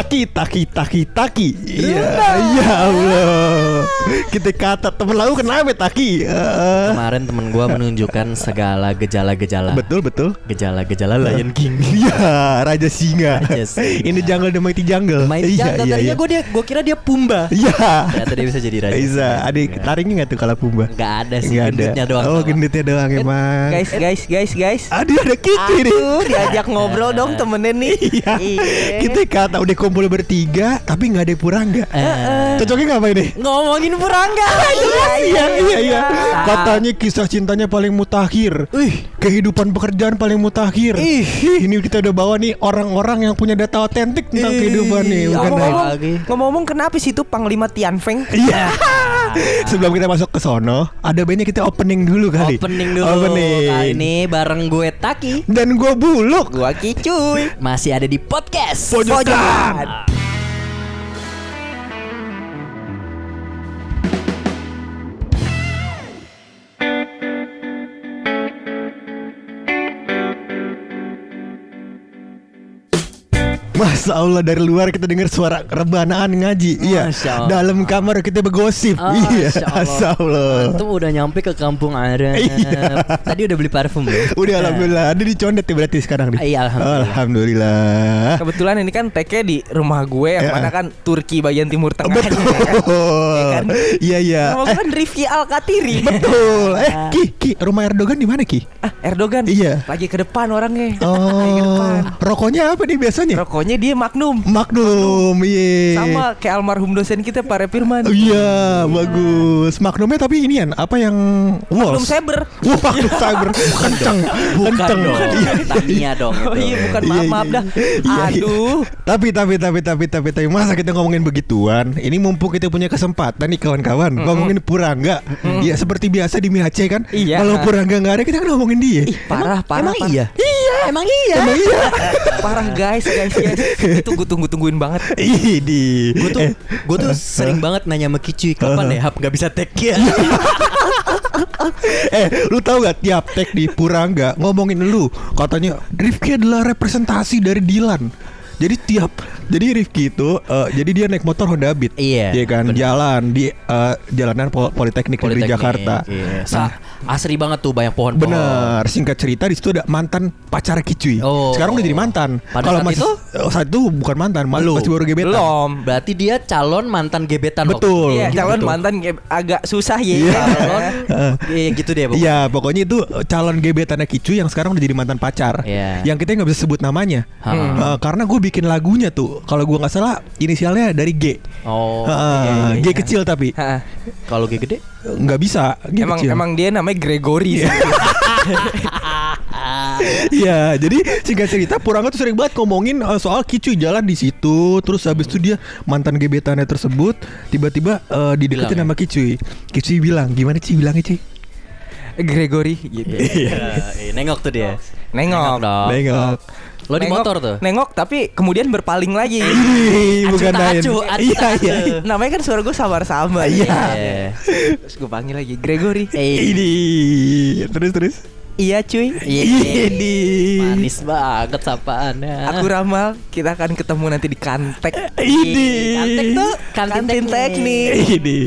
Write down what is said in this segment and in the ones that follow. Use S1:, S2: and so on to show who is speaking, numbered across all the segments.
S1: Taki, taki, taki, taki. Iya, ya Allah. Kita kata temen lalu kenapa taki? Eh,
S2: Kemarin temen gua menunjukkan segala gejala-gejala
S1: betul, betul.
S2: Gejala-gejala Lion King
S1: Iya, Raja Singa.
S2: Raja Singa.
S1: Ini jungle the mighty jungle.
S2: Main
S1: iya,
S2: jaga
S1: iya,
S2: tadinya
S1: iya.
S2: gua dia gua kira dia Pumba
S1: Iya.
S2: Ternyata dia bisa jadi raja
S1: Bisa. Ada taringnya nggak tuh kalau Pumba?
S2: Nggak ada sih
S1: Nggak
S2: gendutnya doang
S1: Oh, gendutnya doang emang.
S3: Guys, guys, guys, guys.
S1: Aduh, ada Kiki nih.
S3: Aduh, diajak ngobrol dong temennya nih.
S1: Iya. Kita kata udah kumpul bertiga, tapi nggak ada purangga.
S2: Eh,
S1: Cocoknya ngapain nih?
S2: Ngomongin Purangga
S1: Iya iya iya. Katanya kisah cintanya paling mutakhir. Kehidupan pekerjaan paling mutakhir. Ih, ini kita udah bawa nih orang-orang yang punya data otentik tentang kehidupan nih, bukan.
S3: Ngomong-ngomong, ngomong-ngomong kenapa sih itu Panglima Tianfeng?
S1: Iya. Sebelum kita masuk ke sono, ada baiknya kita opening dulu kali.
S2: Opening dulu
S1: Opening.
S2: Kali ini bareng gue Taki
S1: Dan gue buluk.
S3: Gua kicuy.
S2: Masih ada di podcast
S1: Pojokan. Masya Allah dari luar kita dengar suara rebanaan ngaji. Iya. Dalam kamar kita bergosip.
S2: Ah,
S1: iya.
S2: Masya Allah.
S1: Masya Allah.
S2: Antum udah nyampe ke kampung Arab
S1: Iya.
S2: Tadi udah beli parfum belum?
S1: Udah alhamdulillah. Ada di condet ya berarti sekarang nih.
S2: Iya, alhamdulillah.
S1: Alhamdulillah.
S3: Kebetulan ini kan TK di rumah gue yang
S1: Ya.
S3: mana kan Turki bagian timur tengah.
S1: Betul.
S3: kan?
S1: Iya iya.
S3: Rumah gue kan Rifki Al Katiri.
S1: Betul. Eh, Ki, Ki, rumah Erdogan di mana Ki?
S3: Ah, Erdogan.
S1: Iya.
S3: Lagi ke depan orangnya. Lagi ke
S1: Oh,
S3: depan.
S1: rokoknya apa nih biasanya?
S3: Rokoknya dia Magnum.
S1: Magnum, iya.
S3: Sama kayak almarhum dosen kita Pak Repirman.
S1: Oh, Iya, bagus. Magnumnya tapi ini kan apa yang
S3: Magnum
S1: Walls?
S3: Saber.
S1: Wah, Magnum Saber. Kenceng,
S2: Bukan
S1: kenceng.
S2: dong
S1: Iya.
S2: Tamiya dong
S3: Oh iya bukan
S1: Iya,
S3: maaf
S1: iya,
S3: maaf dah.
S1: iya. Iya, iya.
S3: Aduh.
S1: Tapi tapi tapi tapi tapi tapi masa kita ngomongin begituan? Ini mumpung kita punya kesempatan nih kawan-kawan ngomongin Purangga. Ya seperti biasa di Mihace kan.
S3: Iya.
S1: Kalau Purangga nggak ada kita kan ngomongin dia.
S3: Ih, parah, parah,
S2: Emang
S3: parah.
S2: iya? Iya Emang iya
S1: Emang iya.
S3: Parah guys, guys, guys. Itu gue tunggu-tungguin banget.
S1: Ini.
S2: Gue tuh
S1: Eh,
S2: gue tuh sering banget nanya sama Kicuy kapan ya Hap nggak bisa tag ya.
S1: eh, lu tahu gak tiap tag di Purangga ngomongin lu katanya Rifki adalah representasi dari Dilan. Jadi tiap jadi Rifki itu eh, jadi dia naik motor Honda Beat.
S2: Iya,
S1: Iya kan
S2: bener.
S1: jalan di eh, jalanan Pol- Politeknik, Negeri
S2: Politeknik,
S1: Jakarta.
S2: iya.
S1: Nah,
S2: asri banget tuh banyak pohon-pohon.
S1: Bener, singkat cerita di situ ada mantan pacar Kicuy.
S2: Oh.
S1: Sekarang udah jadi mantan.
S2: Pada
S1: Kalau
S2: saat
S1: masih
S2: itu?
S1: oh, saat itu bukan mantan, ma-
S2: Belum.
S1: masih baru gebetan.
S3: Belum.
S2: Berarti dia calon mantan gebetan waktu
S1: Betul.
S3: Iya,
S1: gitu.
S3: calon mantan ge- agak susah ya.
S1: Iya.
S2: Calon, iya gitu deh pokoknya.
S1: Iya, pokoknya itu eh, calon gebetannya Kicu yang sekarang udah jadi mantan pacar.
S2: Iya.
S1: Yang kita nggak bisa sebut namanya.
S2: Ha.
S1: Eh, karena gue bikin lagunya tuh, kalau gue nggak salah inisialnya dari G.
S2: Oh. Iya, iya,
S1: G
S2: iya.
S1: kecil tapi.
S2: Kalau G gede?
S1: nggak bisa. G
S3: Emang
S1: kecil.
S3: emang dia namanya Gregory. sih.
S1: Iya, jadi singkat cerita Purangga tuh sering banget ngomongin eh, soal Kicu jalan di situ, terus habis itu dia mantan gebetannya tersebut tiba-tiba eh, dideketin
S2: ya?
S1: sama Kicuy. Kicuy bilang, "Gimana Ci bilangnya, Ci?"
S3: Gregory gitu.
S2: Iya. Nengok tuh dia.
S3: Nengok.
S2: dong.
S1: Nengok.
S2: Lo di
S3: Nengok-
S2: motor tuh.
S3: Nengok tapi kemudian berpaling lagi.
S1: Ih, bukan lain. Iya, iya.
S3: Namanya kan suara gue samar-samar.
S1: Iya.
S2: Iya.
S3: Terus gue panggil lagi Gregory.
S1: Ini terus terus.
S3: Iya cuy.
S2: Iya.
S1: Ini.
S2: Manis banget sapaannya.
S3: Aku ramal kita akan ketemu nanti di Kantek.
S1: Ini.
S2: Kantek tuh kantin,
S3: Kantin teknik.
S1: Ini.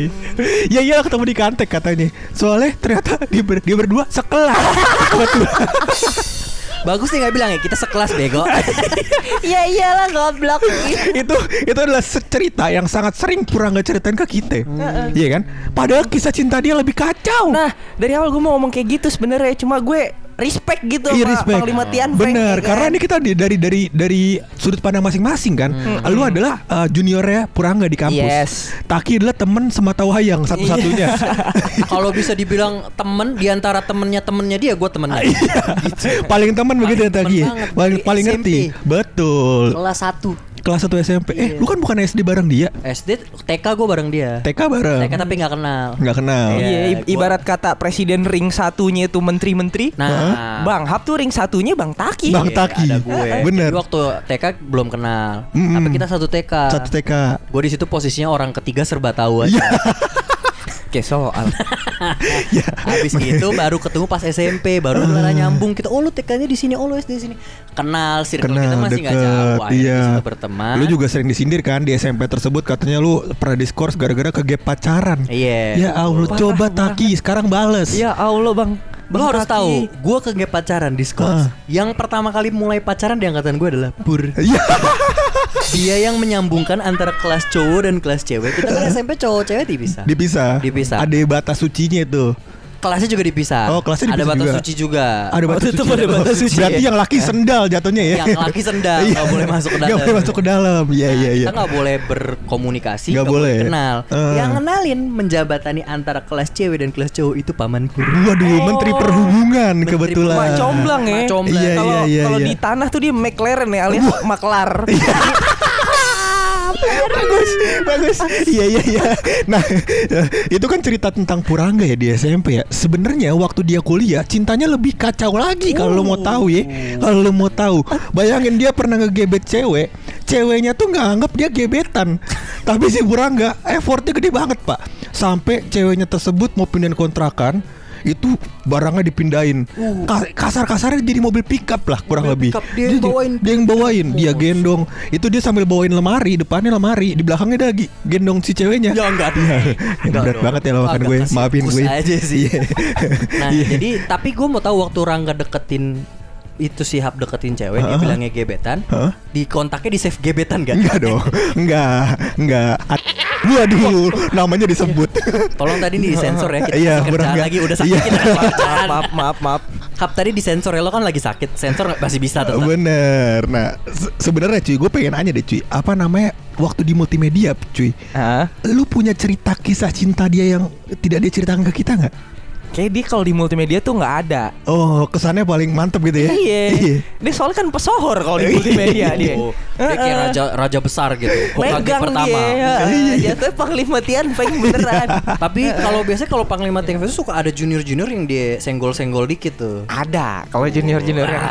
S1: Ya iya ketemu di Kantek katanya. Soalnya ternyata dia, ber- dia berdua sekelas.
S2: Bagus nih nggak bilang ya kita sekelas bego.
S3: Iya iyalah goblok.
S1: itu itu adalah cerita yang sangat sering Purangga ceritain ke kita. Iya kan? Padahal kisah cinta dia lebih kacau.
S3: Nah, dari awal gue mau ngomong kayak gitu sebenarnya cuma gue respect gitu
S1: Iya
S3: sama
S1: respect.
S3: Panglima Tianfeng.
S1: Bener,
S3: ya kan?
S1: karena ini kita di- dari dari dari sudut pandang masing-masing kan. Lu adalah uh, juniornya Purangga di kampus.
S3: Yes.
S1: Taki adalah temen semata wayang satu-satunya.
S2: Kalau bisa dibilang temen di antara temennya temennya dia, gue temennya.
S1: paling teman begitu ya
S2: Paling
S1: Taki.
S2: temen banget.
S1: Paling
S2: Dari
S1: paling
S2: SMP.
S1: ngerti. Betul.
S2: Kelas 1
S1: Kelas 1 SMP. Eh,
S2: Iya.
S1: lu kan bukan SD bareng dia.
S2: SD TK gue bareng dia.
S1: TK bareng.
S2: TK tapi nggak kenal.
S1: Nggak kenal.
S2: Iya.
S3: I-
S2: gua-
S3: ibarat kata presiden ring satunya itu menteri-menteri.
S2: Nah,
S3: Bang Hap tuh ring satunya Bang Taki.
S1: Bang
S2: Iya,
S1: Taki.
S2: ada gue.
S1: Bener.
S2: Jadi waktu TK belum kenal.
S1: Mm-mm.
S2: Tapi kita satu TK.
S1: Satu TK.
S2: Gue di situ posisinya orang ketiga serba tahu aja.
S1: Iya.
S3: Kayak soal.
S1: ya.
S2: Habis gitu baru ketemu pas SMP, baru mulai nyambung kita. Oh lu TK-nya di sini, oh lu SD di sini. Kenal, circle kita masih nggak jauh. Akhirnya
S1: iya.
S2: berteman.
S1: Lu juga sering disindir kan di SMP tersebut katanya lu pernah diskors gara-gara ke gap pacaran.
S2: Iya.
S1: Ya Allah,
S3: Parah
S1: coba
S3: banget.
S1: Taki sekarang bales.
S3: ya Allah bang. Bang
S2: harus tahu, gue ke gap pacaran di
S1: Ah.
S2: sekolah. Yang pertama kali mulai pacaran di angkatan gue adalah Pur.
S1: Iya.
S2: Dia yang menyambungkan antara kelas cowok dan kelas cewek. Kita kan SMP cowok cewek dipisah.
S1: Dipisah.
S2: Dipisah.
S1: Ada batas sucinya itu.
S2: Kelasnya juga dipisah.
S1: Oh, kelasnya
S2: Ada
S1: dipisah
S2: batas
S1: juga.
S2: suci juga.
S1: Ada batas suci.
S3: ada batas suci
S1: Berarti
S3: ya?
S1: yang laki sendal jatuhnya ya.
S2: Yang laki sendal,
S1: Iya.
S2: nggak boleh masuk ke dalam.
S1: boleh masuk ke dalam. Iya
S2: Nah,
S1: iya iya.
S2: Kita nggak boleh berkomunikasi,
S1: nggak
S2: boleh kenal.
S1: Eh.
S2: Yang kenalin menjabatani antara kelas cewek dan kelas cowok itu paman Pur.
S1: Waduh, Menteri Perhubungan
S2: Menteri
S1: kebetulan.
S3: Mak comblang ya.
S2: Mak comblang.
S1: Iya,
S3: Kalau
S1: iya,
S3: kalau
S1: iya.
S3: di tanah tuh dia McLaren ya alias maklar.
S1: bagus, bagus. Iya iya iya. Nah, itu kan cerita tentang Purangga ya di SMP ya. Sebenarnya waktu dia kuliah, cintanya lebih kacau lagi kalau lo mau tahu ya. Kalau lo mau tahu, bayangin dia pernah ngegebet cewek, ceweknya tuh nggak anggap dia gebetan. Tapi si Purangga effortnya gede banget pak. Sampai ceweknya tersebut mau pindahin kontrakan, itu barangnya dipindahin. Ka- Kasar-kasarnya jadi mobil pickup lah kurang
S2: Mobil
S1: lebih.
S2: pickup, dia yang bawain.
S1: Dia yang bawain, dia gendong. Itu dia sambil bawain lemari, depannya lemari, di belakangnya dia lagi gendong si ceweknya.
S2: Ya enggak.
S1: Iya.
S2: Enggak
S1: Berat
S2: dong.
S1: banget ya lawakan gue. Maafin gue.
S2: aja sih.
S1: Iya.
S2: Nah,
S1: Iya.
S2: jadi tapi gue mau tahu waktu Rangga deketin itu si Hap deketin cewek dia
S1: Heeh.
S2: bilangnya gebetan
S1: Heeh.
S2: di kontaknya di save gebetan gak?
S1: Enggak dong. Enggak, enggak. Waduh, namanya disebut.
S2: Tolong tadi nih disensor ya kita
S1: Iya,
S2: lagi udah sakit
S1: Iya.
S2: kita
S3: maaf maaf maaf.
S2: Hap tadi disensor ya lo kan lagi sakit sensor nggak- masih bisa tetap.
S1: Bener. Nah, se- sebenarnya cuy, gue pengen nanya deh cuy, apa namanya waktu di multimedia cuy?
S3: Hah?
S1: Lu punya cerita kisah cinta dia yang tidak dia ceritakan ke kita nggak?
S3: Kayak dia kalau di multimedia tuh nggak ada.
S1: Oh, kesannya paling mantep gitu ya?
S3: Iya. Dia soalnya kan pesohor kalau di multimedia dia.
S2: Oh, dia kayak raja raja besar gitu.
S3: Megang
S2: pertama.
S3: dia.
S1: Iya, iya.
S3: Dia tuh panglima Tian Peng beneran.
S2: Tapi kalau biasanya kalau Panglima TNI itu suka ada junior-junior yang dia senggol-senggol dikit tuh.
S3: ada kalau junior-junior yang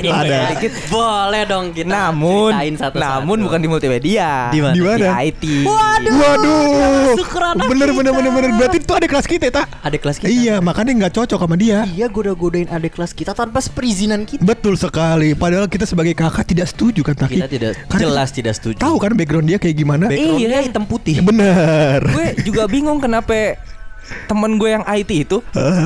S2: iya,
S1: Ada.
S3: dikit.
S2: Boleh dong kita
S3: Namun,
S2: satu-satu.
S3: namun bukan di multimedia.
S2: Di mana?
S1: Di mana?
S3: Di IT.
S2: Waduh.
S1: Waduh. Bener
S2: kita.
S1: bener bener bener. Berarti itu ada kelas kita tak?
S2: Ada kelas kita.
S1: Iya, makanya nggak cocok sama dia.
S2: Iya goda-godain adik kelas kita tanpa perizinan kita.
S1: Betul sekali. Padahal kita sebagai kakak tidak setuju kan Taki?
S2: Kita tidak
S1: Karena
S2: jelas tidak setuju.
S1: Tahu kan background dia kayak gimana?
S2: Backgroundnya
S3: Iya.
S2: hitam putih.
S1: Bener.
S3: gue juga bingung kenapa temen gue yang IT itu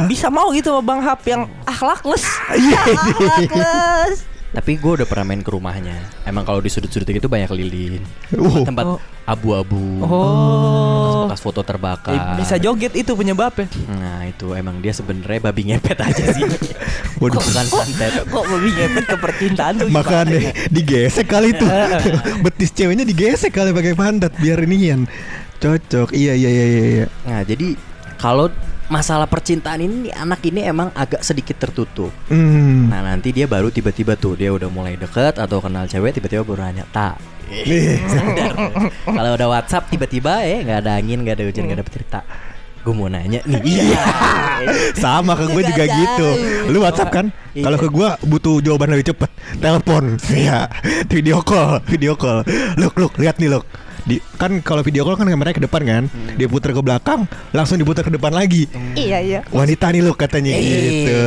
S3: bisa mau gitu sama Bang Hap yang akhlakless.
S1: Iya.
S3: akhlakless.
S2: Tapi gue udah pernah main ke rumahnya. Emang kalau di sudut-sudut gitu banyak lilin.
S1: Oh.
S2: Tempat
S3: Oh.
S2: abu-abu.
S3: Oh.
S2: Bekas foto terbakar.
S3: Eh, bisa joget itu penyebabnya.
S2: Nah itu emang dia sebenarnya babi ngepet aja sih.
S1: Waduh.
S2: Kok bukan santet.
S3: Kok babi ngepet ke percintaan tuh
S1: Makanya
S3: ya?
S1: digesek kali itu. Betis ceweknya digesek kali pakai pantat biar inian. Cocok. Iya iya iya iya. iya.
S2: Nah jadi kalau masalah percintaan ini anak ini emang agak sedikit tertutup.
S1: Hmm.
S2: Nah nanti dia baru tiba-tiba tuh dia udah mulai deket atau kenal cewek tiba-tiba baru nanya tak. Sadar. Kalau udah WhatsApp tiba-tiba eh nggak ada angin nggak ada hujan nggak ada petir tak. Gue mau nanya nih. Iya.
S1: Sama ke gue juga gitu. Lu WhatsApp kan?
S2: Iya.
S1: Kalau ke gue butuh jawaban lebih cepet. Telepon. Iya. Video call, video call. Look, look, lihat nih, look. Di, kan kalau video call kan kameranya ke depan kan,
S2: Hmm.
S1: dia putar ke belakang, langsung diputar ke depan lagi.
S3: Iya iya.
S1: Wanita nih look katanya
S2: Eh.
S1: gitu.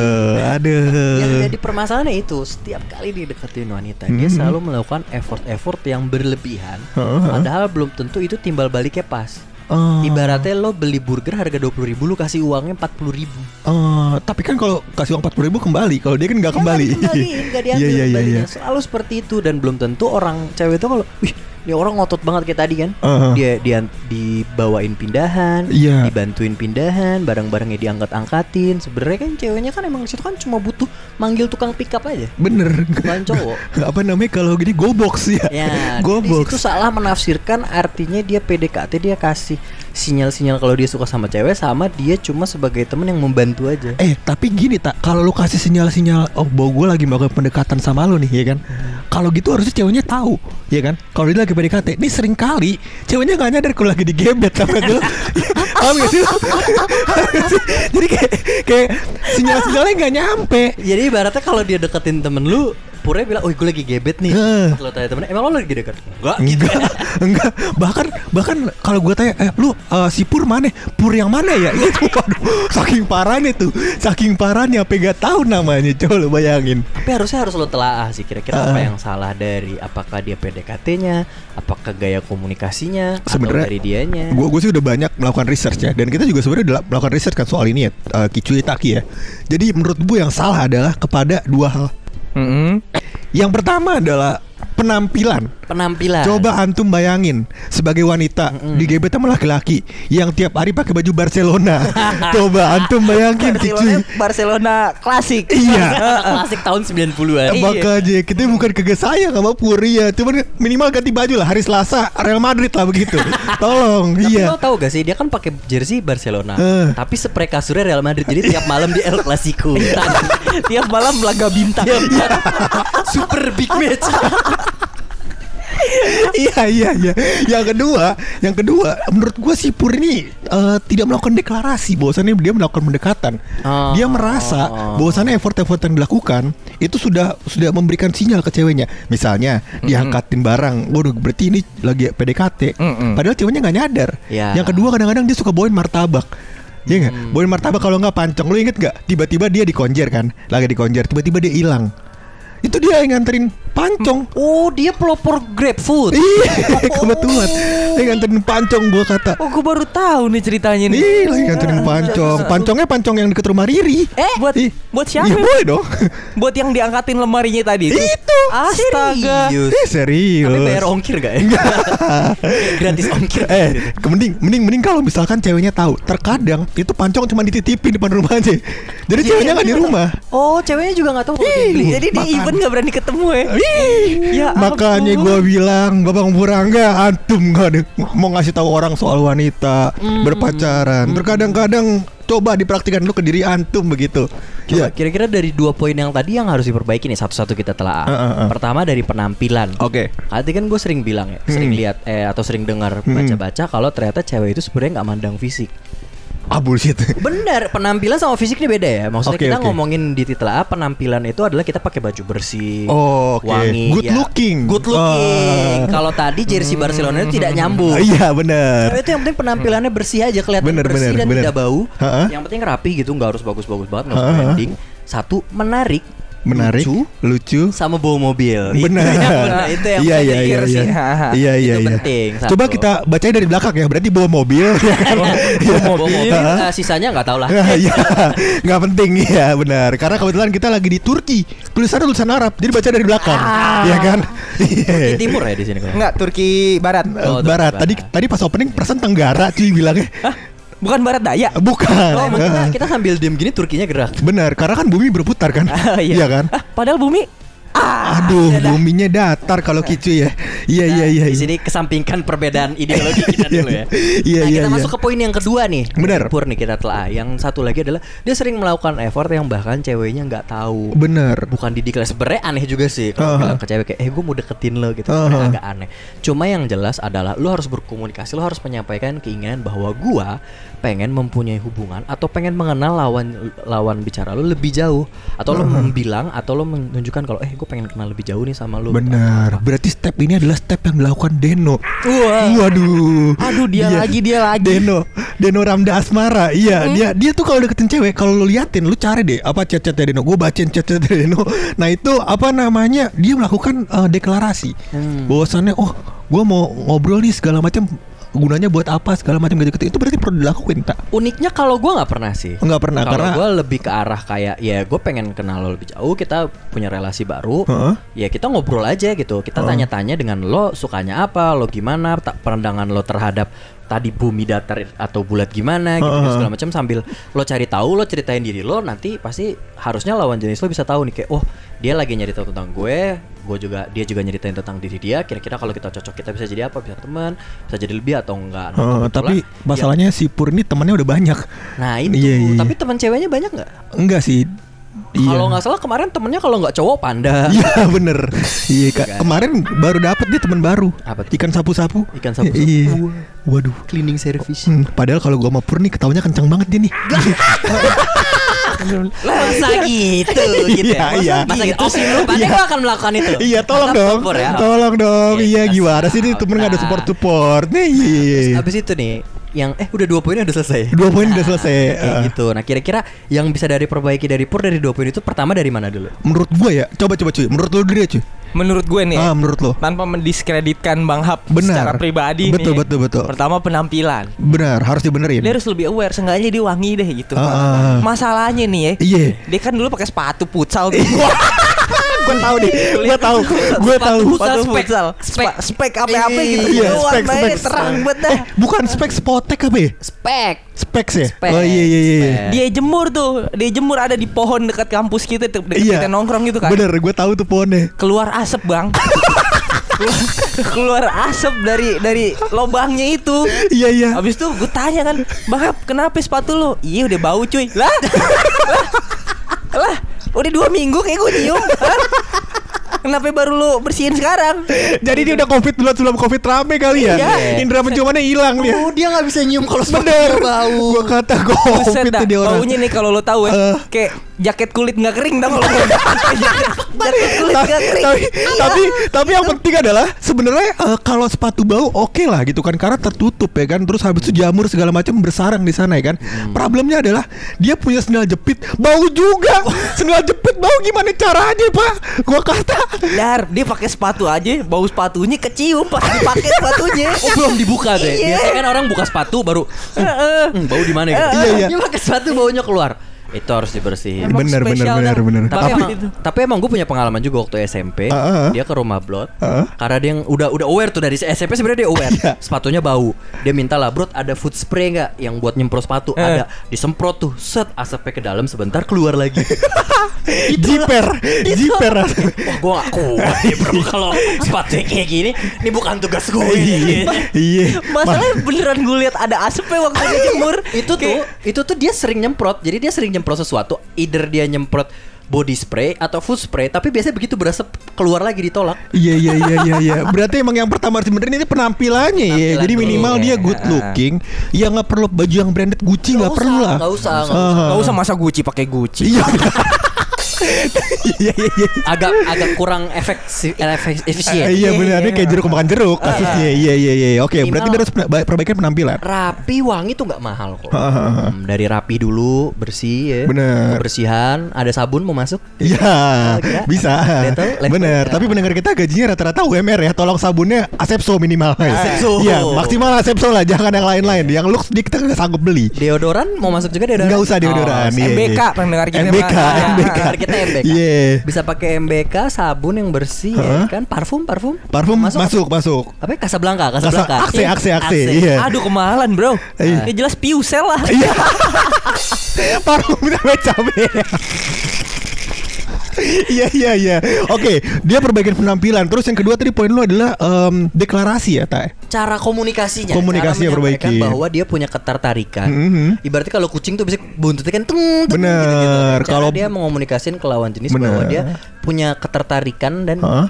S1: Aduh.
S2: Yang jadi permasalahannya itu setiap kali dideketin wanita dia
S1: Mhm.
S2: selalu melakukan effort-effort yang berlebihan.
S1: Heeh.
S2: Padahal belum tentu itu timbal baliknya pas.
S1: Oh.
S2: Ibaratnya lo beli burger harga 20.000 ribu Lo kasih uangnya 40.000 ribu
S1: Oh, tapi kan kalau kasih uang 40 ribu kembali, kalau dia kan nggak kembali.
S2: Kembali, nggak diambil
S1: Iya iya iya. iya.
S2: Selalu seperti itu Dan belum tentu orang cewek itu kalau Wih ini orang ngotot banget kayak tadi kan
S1: Uh-huh.
S2: Dia dia dibawain pindahan
S1: Iya.
S2: Dibantuin pindahan Barang-barangnya diangkat-angkatin Sebenarnya kan ceweknya kan emang situ kan cuma butuh Manggil tukang pick up aja
S1: Bener.
S2: Bukan cowok
S1: Apa namanya kalau gini go box ya?
S2: Ya,
S1: go
S2: di
S1: box.
S2: situ salah menafsirkan artinya dia PDKT dia kasih sinyal-sinyal kalau dia suka sama cewek sama dia cuma sebagai temen yang membantu aja.
S1: Eh tapi gini tak kalau lu kasih sinyal-sinyal oh bahwa gue lagi melakukan pendekatan sama lu nih ya kan? Kalau gitu harusnya ceweknya tahu ya kan? Kalau dia lagi PDKT ini sering kali ceweknya nggak nyadar kalau lagi digebet sama lu paham gak sih? Gak jadi kayak kayak sinyal-sinyalnya nggak nyampe.
S2: Jadi ibaratnya kalau dia deketin temen lu Purnya bilang, oh gue lagi gebet nih. Pas lo tanya temennya, emang lo lagi dekat? Enggak. gitu.
S1: Enggak, enggak. Bahkan bahkan kalau gue tanya, eh lu eh, si Pur mana? Pur yang mana ya? Itu waduh, saking parahnya tuh, saking parahnya, apa gak tahu namanya. Coba lu bayangin.
S2: Tapi harusnya harus lo telaah sih kira-kira apa
S1: Ah.
S2: yang salah dari apakah dia PDKT-nya, apakah gaya komunikasinya, atau
S1: Sebenarnya
S2: dari dianya.
S1: Gue gue sih udah banyak melakukan research ya, dan kita juga sebenarnya udah melakukan research kan soal ini ya, uh, Kicuy Taki ya. Jadi menurut gue yang salah adalah kepada dua hal.
S3: Mm-mm.
S1: Yang pertama adalah penampilan.
S2: Penampilan.
S1: Coba antum bayangin sebagai wanita di gebet sama laki-laki yang tiap hari pakai baju Barcelona. Coba antum bayangin
S3: Barcelona. Barcelona klasik.
S1: Iya.
S2: klasik tahun 90-an.
S3: Iya.
S1: Makanya kita bukan kagak sayang sama Puri ya Cuman minimal ganti baju lah Hari Selasa Real Madrid lah begitu Tolong
S2: Tapi
S1: Iya
S2: lo tau gak sih dia kan pakai jersey Barcelona,
S1: Eh.
S2: tapi spray kasurnya Real Madrid. Jadi tiap malam di El Clasico.
S3: Tiap malam laga bintang.
S2: Super big match.
S1: Iya iya iya. Yang kedua Yang kedua Menurut gua si Pur ini eh, Tidak melakukan deklarasi bahwasannya dia melakukan pendekatan.
S2: Oh.
S1: Dia merasa bahwasannya effort-effort yang dilakukan Itu sudah sudah memberikan sinyal ke ceweknya. Misalnya Diangkatin barang Waduh berarti ini lagi PDKT
S3: Mm-mm.
S1: Padahal ceweknya nggak nyadar.
S2: Ya.
S1: Yang kedua kadang-kadang dia suka bawain martabak. Iya nggak? Bawain martabak kalau nggak pancong. Lu inget nggak? Tiba-tiba dia dikonjer kan? Lagi dikonjer Tiba-tiba dia hilang Itu dia yang nganterin pancong
S2: Oh, dia pelopor grapefruit.
S1: Iya, kebetulan. Dia nganterin pancong gua kata.
S3: Oh, gue baru tahu nih ceritanya nih.
S1: Ih, lagi nganterin pancong. Pancongnya pancong yang deket rumah Riri.
S3: Eh, buat
S1: Ih,
S3: buat siapa?
S1: Iya, boleh dong.
S3: Buat yang diangkatin lemarinya tadi
S1: Itu.
S3: Astaga.
S2: Serius.
S1: Eh, serius.
S2: Tapi bayar ongkir gak ya? Gratis ongkir.
S1: Eh, mending mending mending kalau misalkan ceweknya tahu. Terkadang itu pancong cuma dititipin depan rumah aja. Jadi ceweknya nggak di rumah.
S2: Oh, ceweknya juga gak tahu kalau dia beli.
S3: Jadi di
S1: Makan.
S3: event gak berani ketemu ya.
S1: Ih,
S3: Ya
S1: makanya gua bilang Bapak Purangga antum nggak ada mau ngasih tahu orang soal wanita
S2: Hmm.
S1: berpacaran. Terkadang-kadang coba dipraktikkan lu ke diri antum begitu.
S2: Coba
S1: Iya.
S2: kira-kira dari dua poin yang tadi yang harus diperbaiki nih satu-satu kita telah.
S1: Uh, uh, uh.
S2: Pertama dari penampilan.
S1: Oke.
S2: Tadi kan gue sering bilang ya, sering
S1: Hmm.
S2: lihat eh atau sering dengar baca-baca kalau ternyata cewek itu sebenarnya nggak mandang fisik.
S1: Ah bullshit.
S2: Benar, penampilan sama fisik ini beda ya. Maksudnya
S1: Oke,
S2: kita
S1: oke.
S2: ngomongin di titel A, penampilan itu adalah kita pakai baju bersih,
S1: Oh, oke.
S2: wangi,
S1: Good
S2: ya.
S1: looking.
S2: Good looking.
S1: Ah.
S2: Kalau tadi jersey Barcelona itu tidak nyambung.
S1: Iya benar.
S2: Cewek itu yang penting penampilannya bersih aja kelihatan
S1: Bener,
S2: bersih
S1: bener,
S2: dan
S1: bener.
S2: tidak bau.
S1: Ha-ha.
S2: Yang penting rapi gitu, nggak harus bagus-bagus banget, nggak
S1: Ha-ha.
S2: branding. Satu menarik,
S1: Menarik,
S2: lucu,
S1: lucu.
S2: sama bawa mobil. Itu
S1: Benar.
S2: Itu yang
S1: Iya iya iya
S3: sih.
S1: iya. Iya iya
S2: Itu
S1: iya.
S2: penting, satu.
S1: Coba kita bacain dari belakang ya. Berarti bawa mobil ya kan.
S2: Bawa mobil,
S1: Ha-ha.
S2: eh, sisanya nggak tahu lah.
S1: Iya, nggak penting ya benar. Karena kebetulan kita lagi di Turki, tulisannya tulisan Arab, jadi baca dari belakang, ya kan?
S2: Di
S1: Iya.
S2: timur ya di sini kan.
S3: Enggak, Turki Barat.
S2: Oh, Turki
S1: Barat. Tadi
S2: Barat.
S1: tadi pas opening perasaan Tenggara cuy bilangnya.
S3: Bukan Barat Daya.
S1: Bukan.
S2: Oh, emang kita, kita sambil diem gini Turkinya gerak.
S1: Benar, karena kan bumi berputar kan?
S3: Ah,
S1: Iya kan?
S3: Ah, padahal bumi
S1: Aduh, buminya datar kalau kicu ya. Iya iya iya.
S2: Di
S1: iya.
S2: sini kesampingkan perbedaan ideologi kita dulu ya.
S1: Iya,
S2: nah,
S1: iya,
S2: kita
S1: iya.
S2: masuk ke poin yang kedua nih.
S1: Benar.
S2: Pur nih kita telah. Yang satu lagi adalah dia sering melakukan effort yang bahkan ceweknya nggak tahu.
S1: Bener.
S2: Bukan dideklarasi sebenarnya aneh juga sih kalau bilang ke cewek kayak eh gue mau deketin lo gitu
S1: Uh-huh.
S2: Sebenarnya agak aneh. Cuma yang jelas adalah lu harus berkomunikasi, lu harus menyampaikan keinginan bahwa gua pengen mempunyai hubungan atau pengen mengenal lawan lawan bicara lu lebih jauh atau lu
S1: Uh-huh.
S2: bilang atau lu menunjukkan kalau eh gue pengen kenal lebih jauh nih sama lu.
S1: Benar. Berarti step ini adalah step yang dilakukan Deno.
S3: Wah.
S1: Waduh.
S3: Aduh, dia lagi, dia lagi.
S1: Deno, Deno Ramda Asmara. Iya, dia dia tuh kalau deketin cewek, kalau lu liatin, lu cari deh apa chat-chatnya Deno. Gue bacain chat-chat Deno. Nah, itu apa namanya? Dia melakukan eh, deklarasi. Bahwasannya oh, gue mau ngobrol nih segala macam gunanya buat apa segala macam gitu-gitu. Itu berarti perlu dilakuin, tak?
S2: Uniknya kalau gua nggak pernah sih.
S1: Nggak pernah,
S2: Kalau
S1: karena-
S2: gue lebih ke arah kayak ya gue pengen kenal lo lebih jauh. Kita punya relasi baru.
S1: Heeh.
S2: Ya kita ngobrol aja gitu. Kita tanya-tanya dengan lo sukanya apa, lo gimana, tak pandangan lo terhadap tadi bumi datar atau bulat gimana gitu,
S1: Heeh.
S2: segala macam sambil lo cari tahu, lo ceritain diri lo nanti pasti harusnya lawan jenis lo bisa tahu nih kayak oh dia lagi nyeritain tentang gue, gue juga dia juga nyeritain tentang diri dia. Kira-kira kalau kita cocok kita bisa jadi apa? Bisa teman, bisa jadi lebih atau enggak. Nah, kebetulan,
S1: tapi
S2: ya,
S1: masalahnya si Pur ini temannya udah banyak.
S2: Nah itu,
S1: Iya, iya, iya.
S2: tapi teman ceweknya banyak nggak?
S1: Enggak sih.
S2: Kalau nggak salah kemarin temennya kalau nggak cowok panda.
S1: Iya bener Iya kak
S2: Kan?
S1: Kemarin baru dapet dia teman baru
S2: Apa tuh?
S1: Ikan sapu-sapu
S2: Ikan sapu-sapu.
S1: Iya Waduh
S2: Cleaning service.
S1: Hmm, padahal kalau gua Pur nih ketawanya kencang banget dia nih.
S2: Masa gitu gitu
S1: Iya,
S2: ya?
S1: iya.
S2: Masa gitu? Oke, lu pada
S1: Iya.
S2: gua akan melakukan itu.
S1: Iya tolong dong
S2: ya.
S1: Tolong dong
S2: Iya,
S1: Iya gimana sih ini temen gak ada
S2: Nah.
S1: support-support Nih iya.
S2: Abis itu nih yang eh udah dua poinnya udah selesai.
S1: Dua poin udah selesai
S2: Kayak
S1: Ah.
S2: gitu. Nah kira-kira yang bisa dari perbaiki dari pur dari dua poin itu pertama dari mana dulu?
S1: Menurut gua ya Coba coba cuy Menurut lu dulu ya cuy
S3: Menurut gue nih
S1: Ah menurut lo
S3: tanpa mendiskreditkan Bang Hap
S1: Benar.
S3: secara pribadi
S1: Betul,
S3: nih.
S1: betul, betul.
S3: Pertama penampilan.
S1: Benar harus dibenerin
S3: Dia harus lebih aware, seenggaknya dia wangi deh gitu.
S1: Ah, ah.
S3: Masalahnya nih ya,
S1: Iya
S3: dia kan dulu pakai sepatu futsal tuh.
S1: Gue tahu nih Gue tahu Gue tahu.
S3: Sepatu
S2: spek.
S3: futsal.
S2: Spek.
S3: Spek, spek apa-apa gitu.
S1: Iya spek spek
S3: terang banget dah.
S1: Eh, Bukan spek spotek apa ya
S2: Spek.
S1: Specs ya Oh iya iya iya
S2: spek.
S3: Dia jemur tuh, dia jemur ada di pohon dekat kampus kita tuh, dekat
S1: Iya
S3: kita nongkrong gitu kan.
S1: Bener gue tahu tuh pohonnya
S3: Keluar asap, Bang. keluar, asap dari dari lubangnya itu.
S1: Iya iya
S3: Habis itu gue tanya kan, Bang kenapa sepatu lo? Iya udah bau cuy. Lah, udah dua minggu kayak gue nyium. Kenapa baru lo bersihin sekarang?
S1: Jadi dia udah covid duluan sebelum covid rame kali ya?
S3: Iya.
S1: Indra penciumannya hilang dia.
S2: Oh dia nggak bisa nyium kalau
S1: Bener.
S2: sepatunya bau.
S1: Gue kata covid tuh dia orang.
S3: baunya nih kalau lo tahu ya,
S1: Eh.
S3: kayak jaket kulit nggak kering tau kalau jaket, jaket kulit nggak kering.
S1: tapi tapi tapi yang penting adalah sebenarnya eh, kalau sepatu bau oke lah gitu kan karena tertutup ya kan. Terus habis itu jamur segala macam bersarang di sana ya kan. Problemnya adalah dia punya sendal jepit bau juga. Sendal jepit bau gimana caranya pak? Gua kata
S3: Dar, dia pakai sepatu aja, bau sepatunya kecium pas dipakai sepatunya.
S2: Oh belum dibuka deh.
S3: Iya.
S2: Biasanya kan orang buka sepatu baru
S3: Heeh.
S2: hmm, bau di mana gitu.
S1: Iya, iya.
S2: Dia pakai sepatu baunya keluar. Itu harus dibersihin.
S3: Emang
S1: bener bener bener
S3: Dar.
S1: bener
S2: Tapi,
S1: tapi
S2: emang, tapi emang gue punya pengalaman juga waktu SMP.
S1: Ah, ah.
S2: Dia ke rumah Blot.
S1: Ah.
S2: Karena dia yang udah udah aware tuh dari SMP sebenarnya dia aware.
S1: Iya.
S2: Sepatunya bau. Dia minta lah, "Bro, ada food spray nggak yang buat nyemprot sepatu?"
S3: Eh.
S2: Ada. Disemprot tuh, set asapnya ke dalam sebentar keluar lagi.
S1: jiper jiper
S2: Wah, gue gak kuat nih bro kalau sepatu kayak gini. Ini bukan tugas gue.
S1: iya
S3: Masalahnya beneran gue lihat ada asapnya waktu dia jemur.
S2: itu tuh itu tuh dia sering nyemprot jadi dia sering nyemprot sesuatu either dia nyemprot body spray atau food spray tapi biasanya begitu berasap keluar lagi ditolak
S1: Iya iya iya iya iya. Berarti emang yang pertama harus benerin ini penampilannya ya. Jadi minimal dia
S3: Iya.
S1: good looking. Ya nggak perlu baju yang branded Gucci nggak perlu
S2: usah,
S1: lah.
S2: nggak usah, nggak
S1: Ah.
S3: Gak usah masa Gucci pakai Gucci.
S1: Iya. Iya iya iya.
S2: agak agak kurang efek efek efisien
S1: Iya benar ini kayak jeruk makan jeruk kasusnya. Iya iya iya. Oke, berarti harus perbaikan penampilan.
S2: rapi wangi tuh nggak mahal kok
S1: Ah, ah, ah.
S2: Hmm, dari rapi dulu bersih ya
S1: Bener.
S2: kebersihan ada sabun mau masuk
S1: Iya,
S2: Kira-kira?
S1: bisa. Bener. Tapi pendengar kita gajinya rata-rata UMR ya. Tolong sabunnya Asepso minimal.
S2: Asepso.
S1: Iya, maksimal Asepso lah. Jangan yang lain-lain. Yang looks dia kita nggak sanggup beli.
S2: deodoran mau masuk juga deodoran
S1: Nggak usah deodoran.
S2: Oh,
S1: iya,
S3: MBK,
S1: iya.
S3: pendengar kita
S1: MBK. MBK.
S2: Kita MBK.
S1: Iya.
S2: bisa pakai MBK sabun yang bersih
S1: Hah?
S2: ya kan parfum parfum
S1: Parfum masuk, masuk.
S2: apa ya? Casablanca Casablanca
S1: Akse, akse, akse. Iya.
S3: Aduh kemahalan bro.
S1: Iya.
S3: Ya jelas piusel lah.
S1: Iya. Parfum cabe-cabe. Iya iya iya. Oke, dia perbaikan penampilan. Terus yang kedua tadi poin lu adalah em, deklarasi ya, Tai.
S2: cara komunikasinya
S1: Komunikasinya
S2: cara
S1: perbaiki.
S2: bahwa dia punya ketertarikan
S1: Mhm.
S2: ibaratnya kalau kucing tuh bisa buntutnya kan tung, tung,
S1: Bener.
S2: gitu-gitu. cara
S1: Kalau-
S2: dia mengomunikasikan ke lawan jenis
S1: Bener.
S2: bahwa dia punya ketertarikan dan
S1: Hah?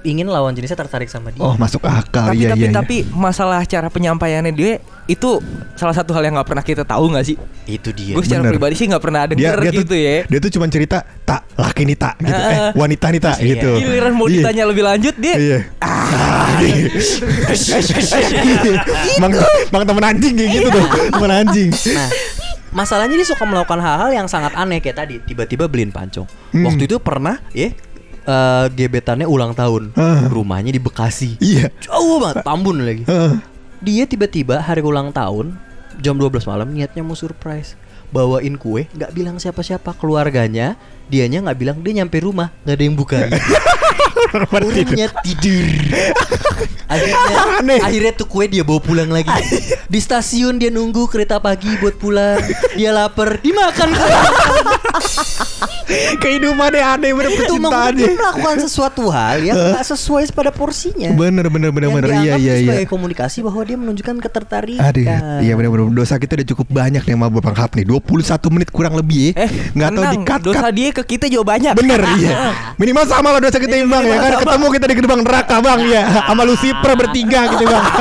S2: Ingin lawan jenisnya tertarik sama dia
S1: Oh, masuk akal.
S3: tapi
S1: iya
S3: tapi
S1: iya. iya.
S3: tapi masalah cara penyampaiannya dia itu salah satu hal yang nggak pernah kita tahu nggak sih?
S2: itu dia
S3: Gue secara
S1: bener.
S3: pribadi sih nggak pernah denger
S1: dia
S3: gitu
S1: tuh,
S3: ya.
S1: Dia tuh cuma cerita tak laki nih tak gitu. eh,
S3: Ah.
S1: wanita nih tak
S2: Iya.
S1: gitu.
S3: Giliran mau
S1: Iya.
S3: ditanya lebih lanjut dia
S1: Iya. Ah. Mang, mang temen anjing kayak gitu tuh. Temen anjing.
S2: Nah, masalahnya dia suka melakukan hal-hal yang sangat aneh kayak tadi, tiba-tiba beliin pancong.
S1: Hmm.
S2: Waktu itu pernah, ya, eh, gebetannya ulang tahun,
S1: Ah.
S2: rumahnya di Bekasi,
S1: Iya.
S2: jauh banget, Tambun lagi.
S1: Heeh.
S2: Dia tiba-tiba hari ulang tahun, jam 12 malam niatnya mau surprise, bawain kue, nggak bilang siapa-siapa keluarganya, dianya nggak bilang dia nyampe rumah nggak ada yang bukain. Orangnya tidur. Akhirnya,
S1: Aneh.
S2: akhirnya tuh kue dia bawa pulang lagi. Di stasiun dia nunggu kereta pagi buat pulang. Dia lapar, dimakan.
S1: Kehidupannya aneh bener
S2: itu
S1: percintaannya.
S2: dia melakukan sesuatu hal yang nggak sesuai pada porsinya.
S1: Bener bener bener
S2: yang
S1: bener iya iya
S2: itu
S1: iya.
S2: sebagai komunikasi bahwa dia menunjukkan ketertarikan.
S1: Aduh, iya bener bener dosa kita udah cukup banyak nih sama Bapak Hap nih 21 menit kurang lebih ya
S3: Eh,
S1: Nggak tahu
S3: tenang,
S1: di cut
S3: dosa dia ke kita juga banyak.
S1: Bener iya Minimal sama lah dosa kita imbang ya kan Ketemu kita di gerbang neraka bang ya Sama Lucifer kiper bertiga gitu bang.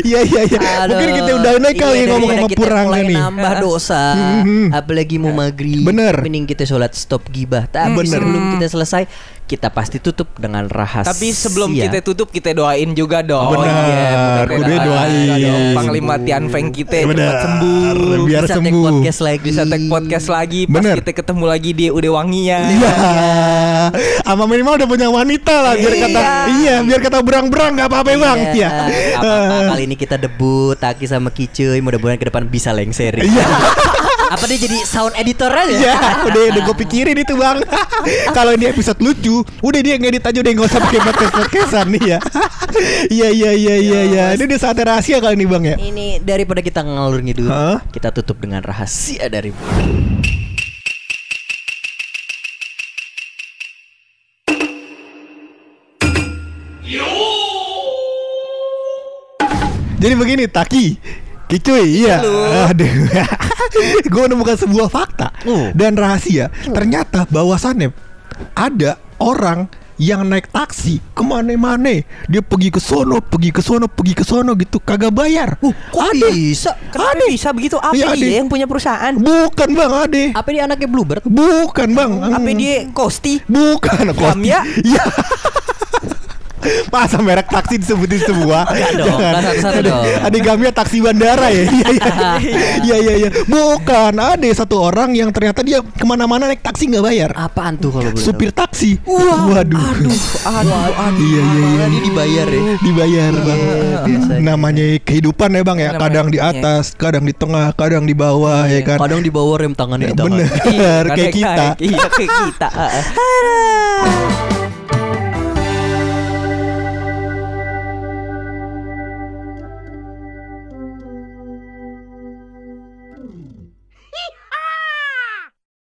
S1: Iya iya iya. Mungkin kita udah naik kali
S2: Iya,
S1: ngomong sama
S2: kita
S1: puranga
S2: mulai
S1: nih.
S2: nambah dosa
S1: Mhm.
S2: apalagi mau maghrib
S1: Bener.
S2: mending kita sholat stop gibah tapi
S1: Bener.
S2: sebelum kita selesai kita pasti tutup dengan rahasia
S3: Tapi sebelum kita tutup kita doain juga dong.
S1: Benar,
S3: Iya,
S1: kudu
S3: benar.
S1: doain.
S3: Dong, Panglima Tian Feng kita
S1: Benar,
S3: cepat sembuh.
S1: biar
S2: bisa take
S1: sembuh.
S2: podcast lagi
S3: Bisa tag podcast lagi pas
S1: Bener.
S3: kita ketemu lagi di Udah Wanginya.
S1: Iya. Sama minimal udah punya wanita lah biar kata iya biar kata berang-berang nggak apa-apa bang. Iya.
S2: Gak apa-apa, kali ini kita debut Taki sama Kicuy mudah-mudahan ke depan bisa lengser
S1: Iya.
S2: apa dia jadi sound editor aja
S1: Iya, udah udah gue pikirin itu bang. Kalau ini episode lucu, udah dia ngedit aja udah nggak usah pakai podcast podcastan nih ya. Iya iya iya iya iya. Ini udah saatnya rahasia kali nih bang ya.
S2: ini daripada kita ngalur ngidul
S1: Hah?
S2: kita tutup dengan rahasia dari
S1: Jadi begini Taki Kicuy, iya. Aduh. gue menemukan sebuah fakta
S2: Oh.
S1: dan rahasia. Ternyata bahwasannya ada orang yang naik taksi ke mana-mana dia pergi ke sono pergi ke sono pergi ke sono gitu kagak bayar
S2: Uh, kok
S1: ada
S2: bisa?
S3: Kenapa bisa begitu? Apa
S1: Iya,
S3: dia
S1: Ade.
S3: yang punya perusahaan?
S1: bukan bang ade
S2: apa dia anaknya Bluebird
S1: bukan bang
S3: Apa
S1: Hmm.
S3: dia Kosti?
S1: bukan
S3: Gamya?
S1: iya Masa merek taksi disebutin semua?
S2: Enggak dong,
S1: Jangan.
S2: satu-satu
S1: Ada-
S2: dong.
S1: Gamya taksi bandara ya? Iya iya iya iya iya. Bukan, ada satu orang yang ternyata dia ke mana-mana naik taksi nggak bayar.
S2: apaan tuh kalau boleh?
S1: Supir taksi. Waduh.
S3: Aduh, aduh, aduh.
S1: Iya iya iya.
S2: Dia dibayar ya
S1: Dibayar bang. Namanya kehidupan ya bang ya. Kadang di
S3: kehidupan,
S1: atas, kadang di tengah, kadang di bawah ya kan.
S2: kadang di bawah rem tangannya
S1: Bener
S3: Iya,
S1: kayak kita.
S3: Iya, kayak kita.